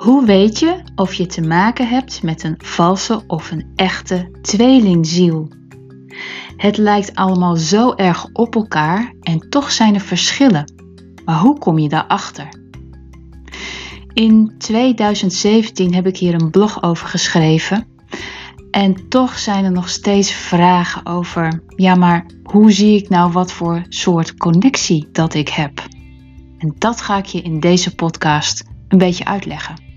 Hoe weet je of je te maken hebt met een valse of een echte tweelingziel? Het lijkt allemaal zo erg op elkaar en toch zijn er verschillen. Maar hoe kom je daarachter? In 2017 heb ik hier een blog over geschreven. En toch zijn er nog steeds vragen over, ja maar hoe zie ik nou wat voor soort connectie dat ik heb? En dat ga ik je in deze podcast een beetje uitleggen.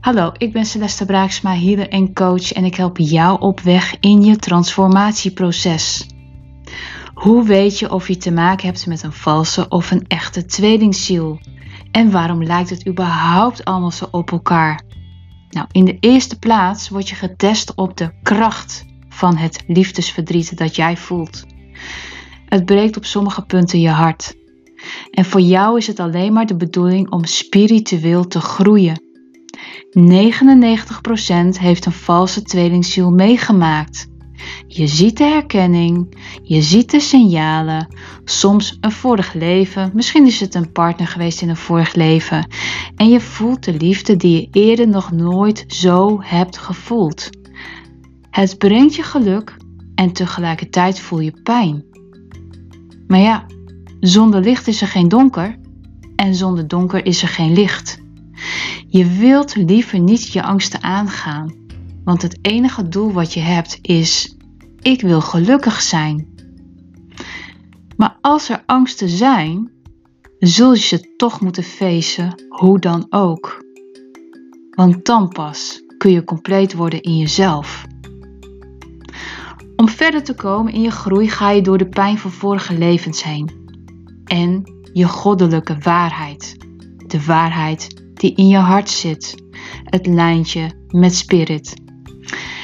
Hallo, ik ben Celeste Braaksma, healer en coach en ik help jou op weg in je transformatieproces. Hoe weet je of je te maken hebt met een valse of een echte tweelingziel? En waarom lijkt het überhaupt allemaal zo op elkaar? Nou, in de eerste plaats word je getest op de kracht van het liefdesverdriet dat jij voelt. Het breekt op sommige punten je hart. En voor jou is het alleen maar de bedoeling om spiritueel te groeien 99% heeft een valse tweelingziel meegemaakt. Je ziet de herkenning, je ziet de signalen, soms een vorig leven, misschien is het een partner geweest in een vorig leven en je voelt de liefde die je eerder nog nooit zo hebt gevoeld. Het brengt je geluk en tegelijkertijd voel je pijn. Maar ja, zonder licht is er geen donker en zonder donker is er geen licht. Je wilt liever niet je angsten aangaan, want het enige doel wat je hebt is: ik wil gelukkig zijn. Maar als er angsten zijn, zul je ze toch moeten feesten, hoe dan ook. Want dan pas kun je compleet worden in jezelf. Om verder te komen in je groei ga je door de pijn van vorige levens heen en je goddelijke waarheid. De waarheid die in je hart zit. Het lijntje met spirit.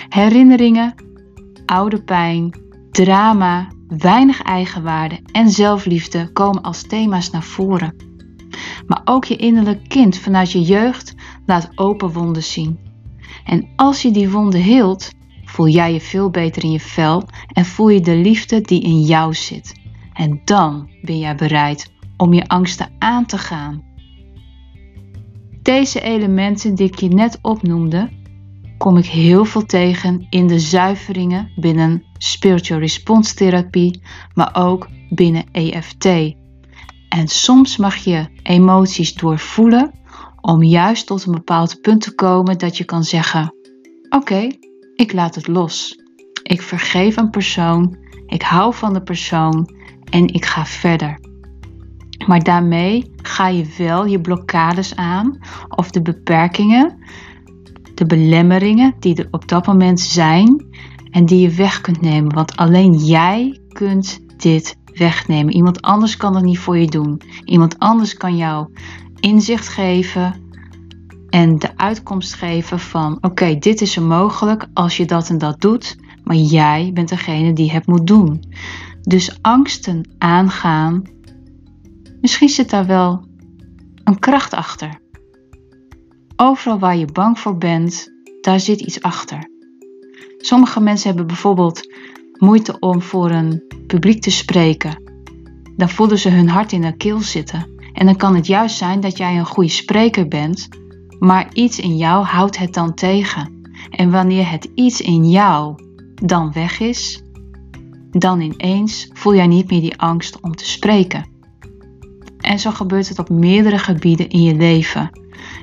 Herinneringen, oude pijn, drama, weinig eigenwaarde en zelfliefde komen als thema's naar voren. Maar ook je innerlijk kind vanuit je jeugd laat open wonden zien. En als je die wonden heelt, voel jij je veel beter in je vel en voel je de liefde die in jou zit. En dan ben jij bereid om je angsten aan te gaan deze elementen die ik je net opnoemde, kom ik heel veel tegen in de zuiveringen binnen spiritual response therapie, maar ook binnen EFT. En soms mag je emoties doorvoelen om juist tot een bepaald punt te komen dat je kan zeggen: Oké, ik laat het los. Ik vergeef een persoon, ik hou van de persoon en ik ga verder. Maar daarmee ga je wel je blokkades aan of de beperkingen, de belemmeringen die er op dat moment zijn en die je weg kunt nemen. Want alleen jij kunt dit wegnemen. Iemand anders kan het niet voor je doen. Iemand anders kan jou inzicht geven en de uitkomst geven van oké, dit is er mogelijk als je dat en dat doet, maar jij bent degene die het moet doen. Dus angsten aangaan Misschien zit daar wel een kracht achter. Overal waar je bang voor bent, daar zit iets achter. Sommige mensen hebben bijvoorbeeld moeite om voor een publiek te spreken. Dan voelen ze hun hart in hun keel zitten. En dan kan het juist zijn dat jij een goede spreker bent, maar iets in jou houdt het dan tegen. En wanneer het iets in jou dan weg is, dan ineens voel jij niet meer die angst om te spreken. En zo gebeurt het op meerdere gebieden in je leven.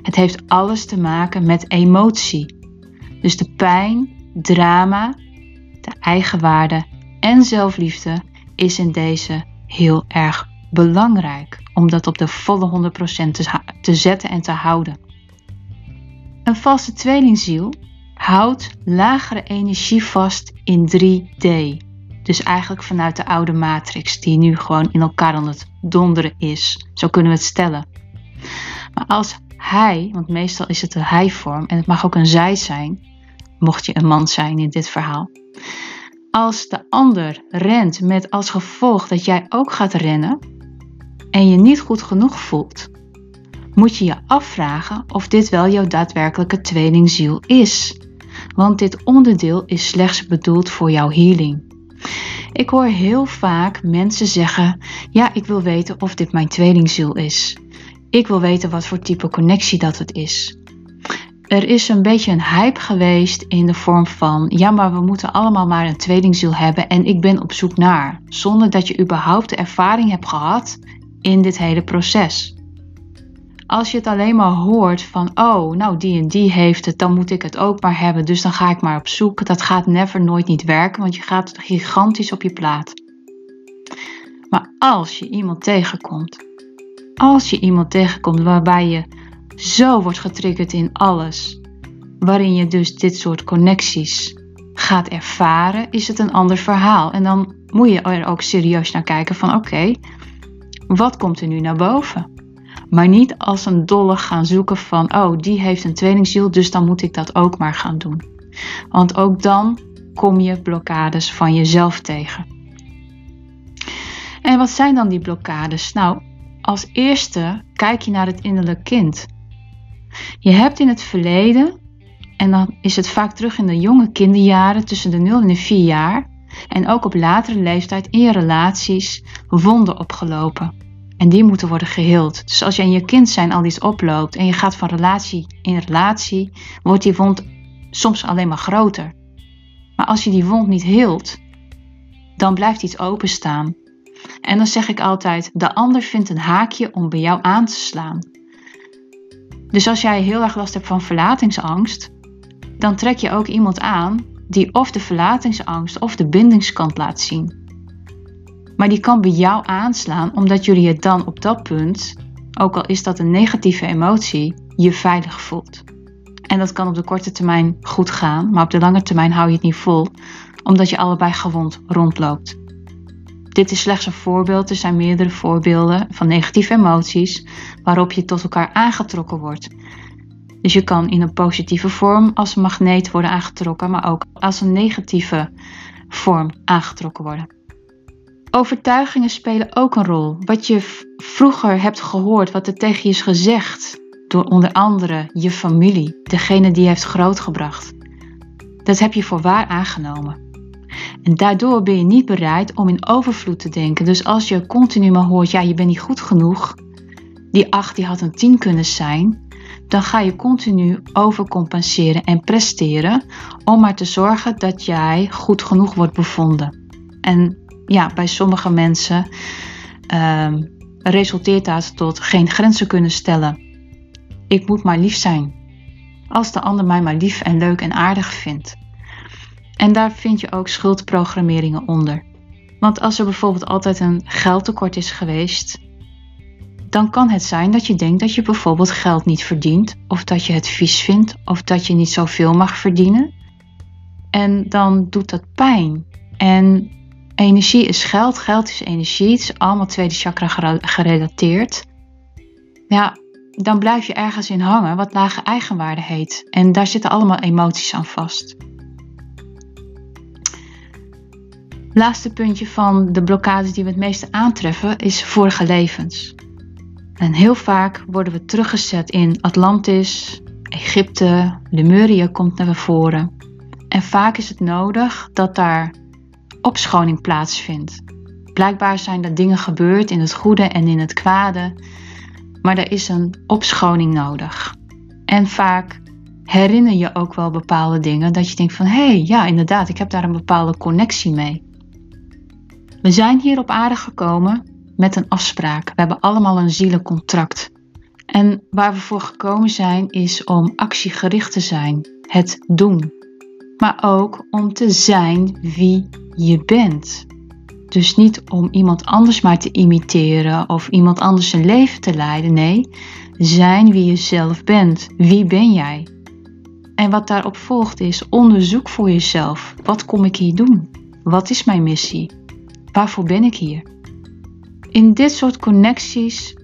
Het heeft alles te maken met emotie. Dus de pijn, drama, de eigenwaarde en zelfliefde is in deze heel erg belangrijk om dat op de volle 100% te, te zetten en te houden. Een valse tweelingziel houdt lagere energie vast in 3D. Dus eigenlijk vanuit de oude matrix die nu gewoon in elkaar aan het donderen is. Zo kunnen we het stellen. Maar als hij, want meestal is het de hij-vorm en het mag ook een zij zijn, mocht je een man zijn in dit verhaal. Als de ander rent met als gevolg dat jij ook gaat rennen en je niet goed genoeg voelt, moet je je afvragen of dit wel jouw daadwerkelijke tweelingziel is. Want dit onderdeel is slechts bedoeld voor jouw healing. Ik hoor heel vaak mensen zeggen: Ja, ik wil weten of dit mijn tweelingziel is. ik wil weten wat voor type connectie dat het is. Er is een beetje een hype geweest in de vorm van: ja, maar we moeten allemaal maar een tweelingziel hebben en ik ben op zoek naar, zonder dat je überhaupt de ervaring hebt gehad in dit hele proces. Als je het alleen maar hoort van: oh, nou die en die heeft het, dan moet ik het ook maar hebben, dus dan ga ik maar op zoek. Dat gaat never nooit niet werken, want je gaat gigantisch op je plaat. Maar als je iemand tegenkomt, als je iemand tegenkomt waarbij je zo wordt getriggerd in alles, waarin je dus dit soort connecties gaat ervaren, is het een ander verhaal. En dan moet je er ook serieus naar kijken van oké, wat komt er nu naar boven? Maar niet als een dolle gaan zoeken van oh, die heeft een tweelingziel, dus dan moet ik dat ook maar gaan doen. Want ook dan kom je blokkades van jezelf tegen. En wat zijn dan die blokkades? Nou, als eerste kijk je naar het innerlijk kind. Je hebt in het verleden, en dan is het vaak terug in de jonge kinderjaren tussen de 0 en de 4 jaar, en ook op latere leeftijd in je relaties, wonden opgelopen. En die moeten worden geheeld. Dus als je in je kind zijn al iets oploopt en je gaat van relatie in relatie, wordt die wond soms alleen maar groter. Maar als je die wond niet heelt, dan blijft iets openstaan. En dan zeg ik altijd: de ander vindt een haakje om bij jou aan te slaan. Dus als jij heel erg last hebt van verlatingsangst, dan trek je ook iemand aan die of de verlatingsangst of de bindingskant laat zien. Maar die kan bij jou aanslaan omdat jullie het dan op dat punt, ook al is dat een negatieve emotie, je veilig voelt. En dat kan op de korte termijn goed gaan, maar op de lange termijn hou je het niet vol, omdat je allebei gewond rondloopt. Dit is slechts een voorbeeld, er zijn meerdere voorbeelden van negatieve emoties waarop je tot elkaar aangetrokken wordt. Dus je kan in een positieve vorm als een magneet worden aangetrokken, maar ook als een negatieve vorm aangetrokken worden. Overtuigingen spelen ook een rol. Wat je vroeger hebt gehoord, wat er tegen je is gezegd door onder andere je familie, degene die je heeft grootgebracht. Dat heb je voor waar aangenomen. En daardoor ben je niet bereid om in overvloed te denken. Dus als je continu maar hoort, ja, je bent niet goed genoeg, die 8 die had een 10 kunnen zijn, dan ga je continu overcompenseren en presteren om maar te zorgen dat jij goed genoeg wordt bevonden. En ja, bij sommige mensen um, resulteert dat tot geen grenzen kunnen stellen. Ik moet maar lief zijn. Als de ander mij maar lief en leuk en aardig vindt. En daar vind je ook schuldprogrammeringen onder. Want als er bijvoorbeeld altijd een geldtekort is geweest, dan kan het zijn dat je denkt dat je bijvoorbeeld geld niet verdient, of dat je het vies vindt, of dat je niet zoveel mag verdienen. En dan doet dat pijn. En energie is geld, geld is energie, het is allemaal tweede chakra gerelateerd. Ja, dan blijf je ergens in hangen wat lage eigenwaarde heet. En daar zitten allemaal emoties aan vast. Laatste puntje van de blokkades die we het meeste aantreffen is vorige levens. En heel vaak worden we teruggezet in Atlantis, Egypte, Lemuria komt naar voren. En vaak is het nodig dat daar opschoning plaatsvindt. Blijkbaar zijn er dingen gebeurd in het goede en in het kwade, maar er is een opschoning nodig. En vaak herinner je ook wel bepaalde dingen dat je denkt van hé, hey, ja inderdaad, ik heb daar een bepaalde connectie mee. We zijn hier op aarde gekomen met een afspraak. We hebben allemaal een zielencontract. En waar we voor gekomen zijn is om actiegericht te zijn, het doen. Maar ook om te zijn wie je bent. Dus niet om iemand anders maar te imiteren of iemand anders zijn leven te leiden. Nee, zijn wie je zelf bent. Wie ben jij? En wat daarop volgt is onderzoek voor jezelf. Wat kom ik hier doen? Wat is mijn missie? Waarvoor ben ik hier? In dit soort connecties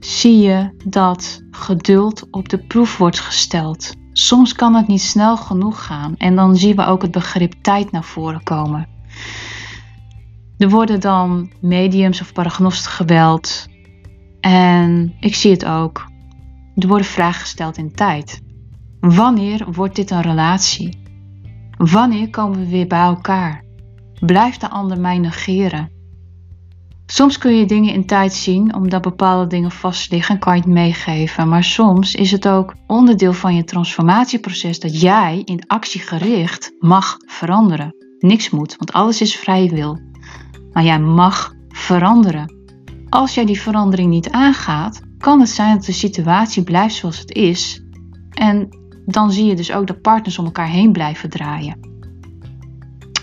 zie je dat geduld op de proef wordt gesteld. Soms kan het niet snel genoeg gaan en dan zien we ook het begrip tijd naar voren komen. Er worden dan mediums of paragnost geweld en ik zie het ook. Er worden vragen gesteld in tijd. Wanneer wordt dit een relatie? Wanneer komen we weer bij elkaar? Blijft de ander mij negeren? Soms kun je dingen in tijd zien omdat bepaalde dingen vast liggen en kan je het meegeven. Maar soms is het ook onderdeel van je transformatieproces dat jij in actie gericht mag veranderen. Niks moet, want alles is vrije wil. Maar jij mag veranderen. Als jij die verandering niet aangaat, kan het zijn dat de situatie blijft zoals het is. En dan zie je dus ook dat partners om elkaar heen blijven draaien.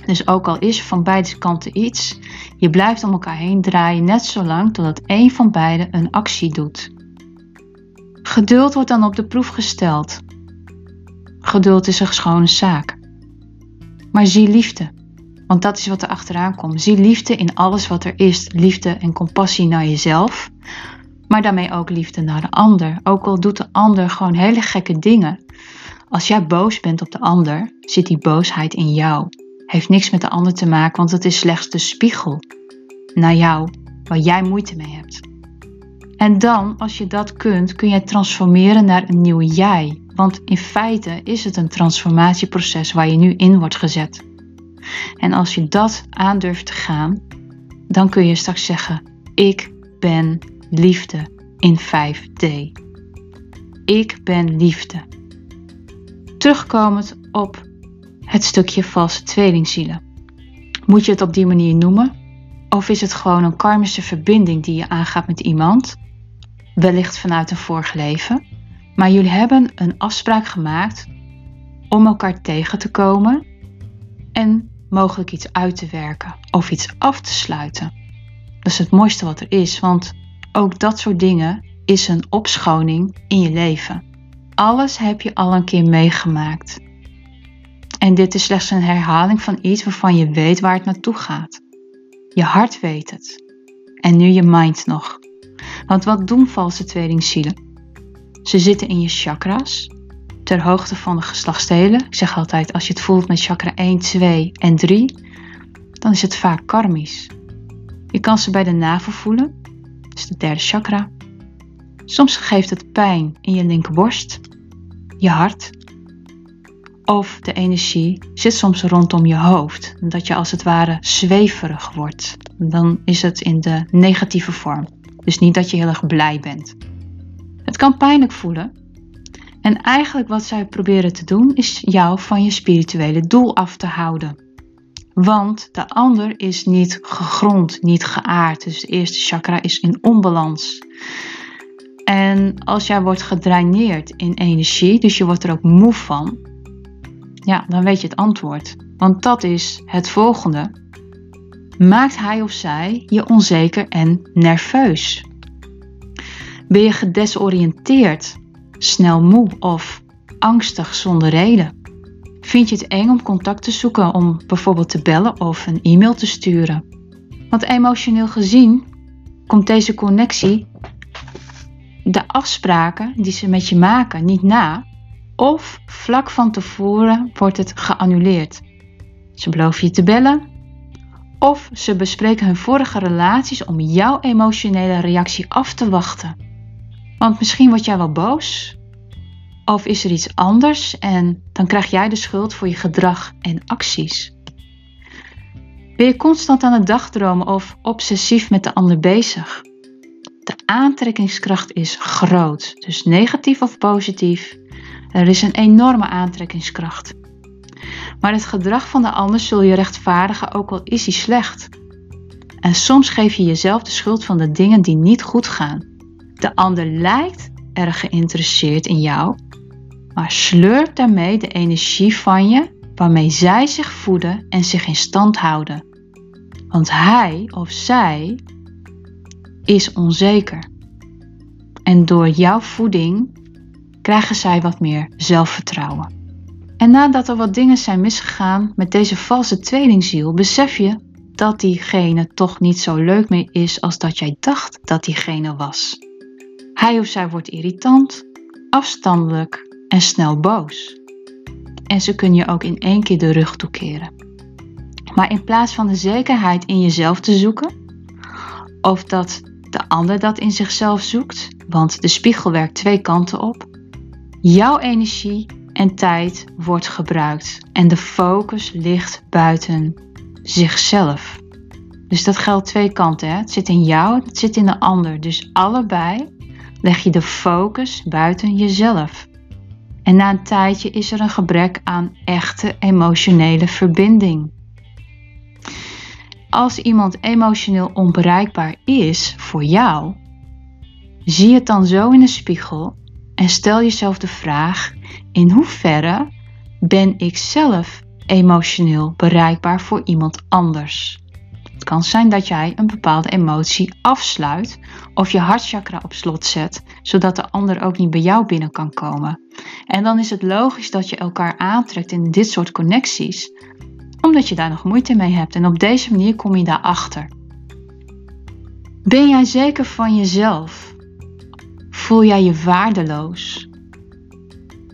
Dus ook al is van beide kanten iets, je blijft om elkaar heen draaien net zolang totdat één van beiden een actie doet. Geduld wordt dan op de proef gesteld. Geduld is een schone zaak. Maar zie liefde, want dat is wat er achteraan komt. Zie liefde in alles wat er is. Liefde en compassie naar jezelf, maar daarmee ook liefde naar de ander. Ook al doet de ander gewoon hele gekke dingen. Als jij boos bent op de ander, zit die boosheid in jou heeft niks met de ander te maken, want het is slechts de spiegel naar jou waar jij moeite mee hebt. En dan, als je dat kunt, kun je transformeren naar een nieuw jij. Want in feite is het een transformatieproces waar je nu in wordt gezet. En als je dat aandurft te gaan, dan kun je straks zeggen: Ik ben liefde in 5D. Ik ben liefde. Terugkomend op het stukje valse tweelingzielen. Moet je het op die manier noemen? Of is het gewoon een karmische verbinding die je aangaat met iemand? Wellicht vanuit een vorig leven. Maar jullie hebben een afspraak gemaakt om elkaar tegen te komen en mogelijk iets uit te werken of iets af te sluiten. Dat is het mooiste wat er is, want ook dat soort dingen is een opschoning in je leven. Alles heb je al een keer meegemaakt. En dit is slechts een herhaling van iets waarvan je weet waar het naartoe gaat. Je hart weet het. En nu je mind nog. Want wat doen valse tweelingzielen? Ze zitten in je chakras, ter hoogte van de geslachtsdelen. Ik zeg altijd, als je het voelt met chakra 1, 2 en 3, dan is het vaak karmisch. Je kan ze bij de navel voelen, dat is de derde chakra. Soms geeft het pijn in je linkerborst, je hart of de energie zit soms rondom je hoofd. Dat je als het ware zweverig wordt. Dan is het in de negatieve vorm. Dus niet dat je heel erg blij bent. Het kan pijnlijk voelen. En eigenlijk wat zij proberen te doen is jou van je spirituele doel af te houden. Want de ander is niet gegrond, niet geaard. Dus de eerste chakra is in onbalans. En als jij wordt gedraineerd in energie, dus je wordt er ook moe van, ja, dan weet je het antwoord. Want dat is het volgende. Maakt hij of zij je onzeker en nerveus? Ben je gedesoriënteerd, snel moe of angstig zonder reden? Vind je het eng om contact te zoeken om bijvoorbeeld te bellen of een e-mail te sturen? Want emotioneel gezien komt deze connectie de afspraken die ze met je maken niet na of vlak van tevoren wordt het geannuleerd. Ze beloven je te bellen of ze bespreken hun vorige relaties om jouw emotionele reactie af te wachten. Want misschien word jij wel boos of is er iets anders en dan krijg jij de schuld voor je gedrag en acties. Ben je constant aan het dagdromen of obsessief met de ander bezig? De aantrekkingskracht is groot, dus negatief of positief. Er is een enorme aantrekkingskracht. Maar het gedrag van de ander zul je rechtvaardigen ook al is hij slecht. En soms geef je jezelf de schuld van de dingen die niet goed gaan. De ander lijkt erg geïnteresseerd in jou, maar slurpt daarmee de energie van je waarmee zij zich voeden en zich in stand houden. Want hij of zij is onzeker. En door jouw voeding krijgen zij wat meer zelfvertrouwen. En nadat er wat dingen zijn misgegaan met deze valse tweelingziel, besef je dat diegene toch niet zo leuk meer is als dat jij dacht dat diegene was. Hij of zij wordt irritant, afstandelijk en snel boos. En ze kunnen je ook in één keer de rug toekeren. Maar in plaats van de zekerheid in jezelf te zoeken, of dat de ander dat in zichzelf zoekt, want de spiegel werkt twee kanten op, Jouw energie en tijd wordt gebruikt en de focus ligt buiten zichzelf. Dus dat geldt twee kanten. Hè? Het zit in jou, het zit in de ander. Dus allebei leg je de focus buiten jezelf. En na een tijdje is er een gebrek aan echte emotionele verbinding. Als iemand emotioneel onbereikbaar is voor jou, zie het dan zo in de spiegel en stel jezelf de vraag: in hoeverre ben ik zelf emotioneel bereikbaar voor iemand anders? Het kan zijn dat jij een bepaalde emotie afsluit of je hartchakra op slot zet, zodat de ander ook niet bij jou binnen kan komen. En dan is het logisch dat je elkaar aantrekt in dit soort connecties, omdat je daar nog moeite mee hebt. En op deze manier kom je daarachter. Ben jij zeker van jezelf? Voel jij je waardeloos?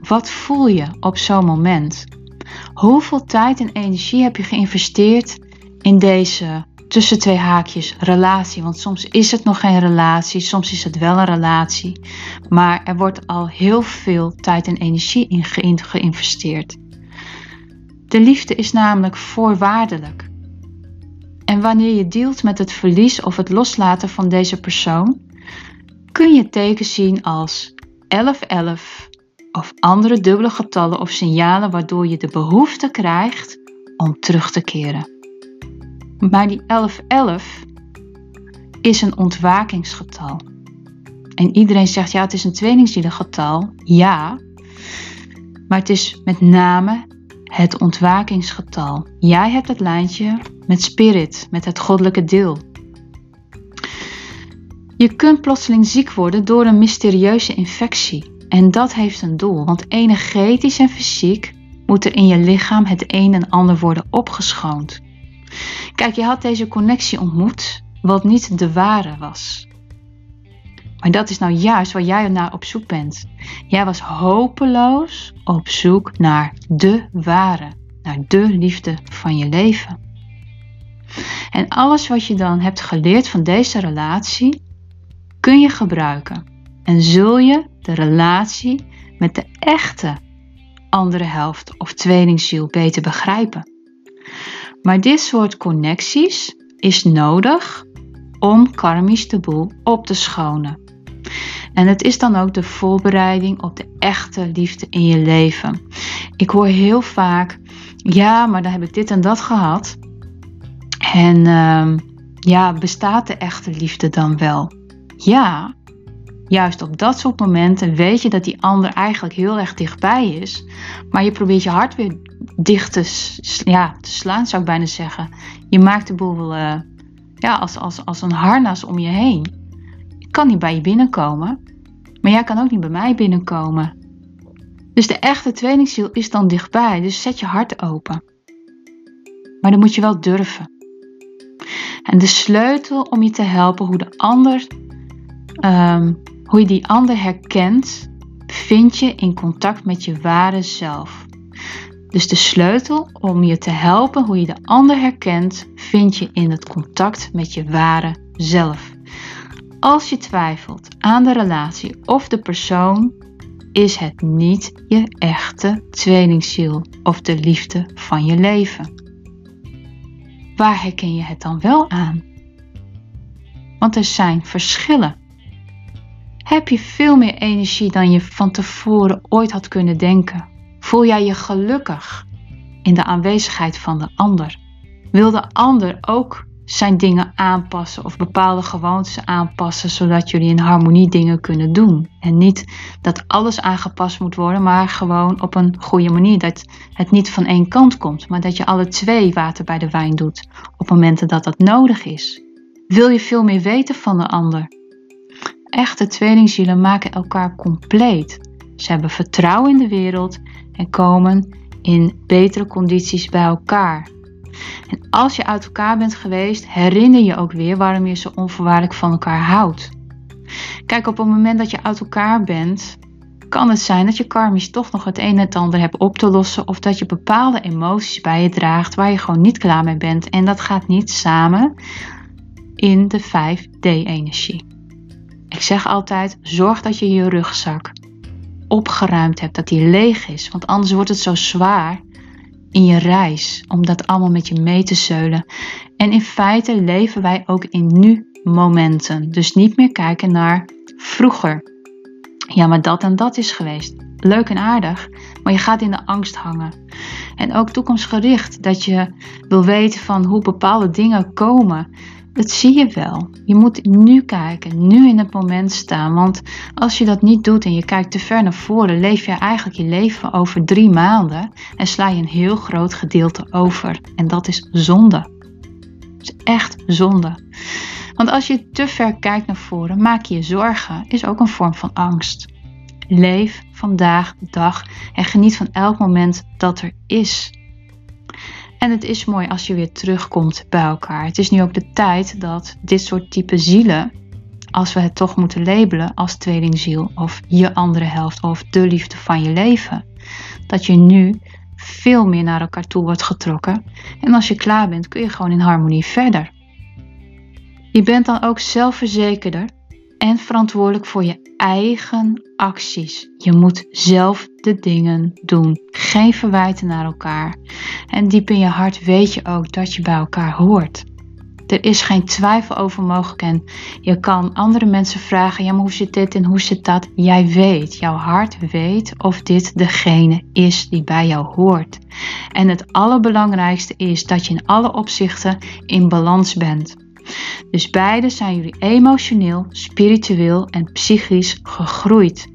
Wat voel je op zo'n moment? Hoeveel tijd en energie heb je geïnvesteerd in deze tussen twee haakjes relatie? Want soms is het nog geen relatie, soms is het wel een relatie. Maar er wordt al heel veel tijd en energie in geïnvesteerd. De liefde is namelijk voorwaardelijk. En wanneer je dealt met het verlies of het loslaten van deze persoon, kun je tekens zien als 1111 of andere dubbele getallen of signalen waardoor je de behoefte krijgt om terug te keren. Maar die 1111 is een ontwakingsgetal. En iedereen zegt ja, het is een tweelingzielengetal. Ja, maar het is met name het ontwakingsgetal. Jij hebt het lijntje met spirit, met het goddelijke deel. Je kunt plotseling ziek worden door een mysterieuze infectie. En dat heeft een doel, want energetisch en fysiek moet er in je lichaam het een en ander worden opgeschoond. Kijk, je had deze connectie ontmoet, wat niet de ware was. Maar dat is nou juist waar jij naar op zoek bent. Jij was hopeloos op zoek naar de ware, naar de liefde van je leven. En alles wat je dan hebt geleerd van deze relatie, kun je gebruiken. En zul je de relatie met de echte andere helft of tweelingziel beter begrijpen. Maar dit soort connecties is nodig om karmisch de boel op te schonen. En het is dan ook de voorbereiding op de echte liefde in je leven. Ik hoor heel vaak, ja, maar dan heb ik dit en dat gehad. En uh, ja, bestaat de echte liefde dan wel? Ja, juist op dat soort momenten weet je dat die ander eigenlijk heel erg dichtbij is. Maar je probeert je hart weer dicht te, ja, te slaan, zou ik bijna zeggen. Je maakt de boel uh, ja, als, als, als een harnas om je heen. Ik kan niet bij je binnenkomen, maar jij kan ook niet bij mij binnenkomen. Dus de echte tweelingziel is dan dichtbij, dus zet je hart open. Maar dan moet je wel durven. En de sleutel om je te helpen hoe de ander um, hoe je die ander herkent, vind je in contact met je ware zelf. Dus de sleutel om je te helpen hoe je de ander herkent, vind je in het contact met je ware zelf. Als je twijfelt aan de relatie of de persoon, is het niet je echte tweelingziel of de liefde van je leven. Waar herken je het dan wel aan? Want er zijn verschillen heb je veel meer energie dan je van tevoren ooit had kunnen denken. Voel jij je gelukkig in de aanwezigheid van de ander? Wil de ander ook zijn dingen aanpassen of bepaalde gewoontes aanpassen, zodat jullie in harmonie dingen kunnen doen? En niet dat alles aangepast moet worden, maar gewoon op een goede manier. Dat het niet van één kant komt, maar dat je alle twee water bij de wijn doet op momenten dat dat nodig is. Wil je veel meer weten van de ander? Echte tweelingzielen maken elkaar compleet. Ze hebben vertrouwen in de wereld en komen in betere condities bij elkaar. En als je uit elkaar bent geweest, herinner je ook weer waarom je zo onvoorwaardelijk van elkaar houdt. Kijk, op het moment dat je uit elkaar bent, kan het zijn dat je karmisch toch nog het een en het ander hebt op te lossen of dat je bepaalde emoties bij je draagt waar je gewoon niet klaar mee bent. En dat gaat niet samen in de 5D-energie. Ik zeg altijd: zorg dat je je rugzak opgeruimd hebt, dat die leeg is, want anders wordt het zo zwaar. in je reis, om dat allemaal met je mee te zeulen. En in feite leven wij ook in nu-momenten. Dus niet meer kijken naar vroeger. Ja, maar dat en dat is geweest. Leuk en aardig, maar je gaat in de angst hangen. En ook toekomstgericht, dat je wil weten van hoe bepaalde dingen komen. Dat zie je wel. Je moet nu kijken, nu in het moment staan. Want als je dat niet doet en je kijkt te ver naar voren, leef je eigenlijk je leven over drie maanden en sla je een heel groot gedeelte over. En dat is zonde. Dat is echt zonde. Want als je te ver kijkt naar voren, maak je je zorgen, is ook een vorm van angst. Leef vandaag de dag en geniet van elk moment dat er is. En het is mooi als je weer terugkomt bij elkaar. Het is nu ook de tijd dat dit soort type zielen, als we het toch moeten labelen als tweelingziel of je andere helft of de liefde van je leven, dat je nu veel meer naar elkaar toe wordt getrokken. En als je klaar bent, kun je gewoon in harmonie verder. Je bent dan ook zelfverzekerder en verantwoordelijk voor je eigen acties. Je moet zelf de dingen doen. Geen verwijten naar elkaar. En diep in je hart weet je ook dat je bij elkaar hoort. Er is geen twijfel over mogelijk en je kan andere mensen vragen: ja, maar hoe zit dit en hoe zit dat? Jij weet, jouw hart weet of dit degene is die bij jou hoort. En het allerbelangrijkste is dat je in alle opzichten in balans bent. Dus beide zijn jullie emotioneel, spiritueel en psychisch gegroeid.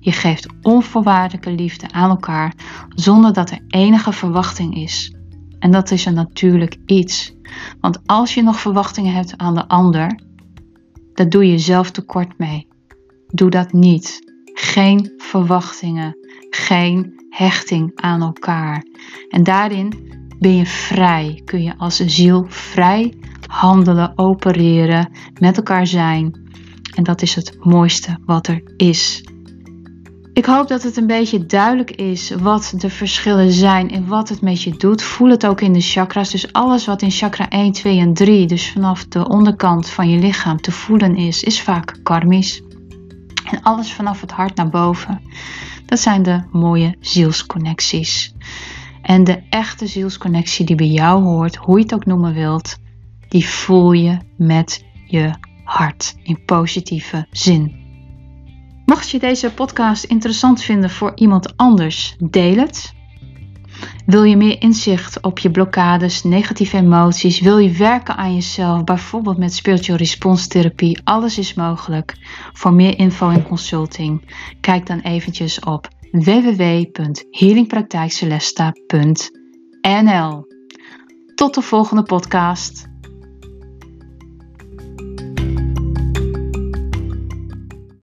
Je geeft onvoorwaardelijke liefde aan elkaar zonder dat er enige verwachting is. En dat is een natuurlijk iets. Want als je nog verwachtingen hebt aan de ander, dan doe je zelf tekort mee. Doe dat niet. Geen verwachtingen, geen hechting aan elkaar. En daarin ben je vrij. Kun je als ziel vrij handelen, opereren, met elkaar zijn. En dat is het mooiste wat er is. Ik hoop dat het een beetje duidelijk is wat de verschillen zijn en wat het met je doet. Voel het ook in de chakras. Dus alles wat in chakra 1, 2 en 3, dus vanaf de onderkant van je lichaam te voelen is, is vaak karmisch. En alles vanaf het hart naar boven, dat zijn de mooie zielsconnecties. En de echte zielsconnectie die bij jou hoort, hoe je het ook noemen wilt, die voel je met je hart in positieve zin. Mocht je deze podcast interessant vinden voor iemand anders, deel het. Wil je meer inzicht op je blokkades, negatieve emoties? Wil je werken aan jezelf, bijvoorbeeld met spiritual response therapie? Alles is mogelijk. Voor meer info en consulting, kijk dan eventjes op www.healingpraktijkcelesta.nl. Tot de volgende podcast.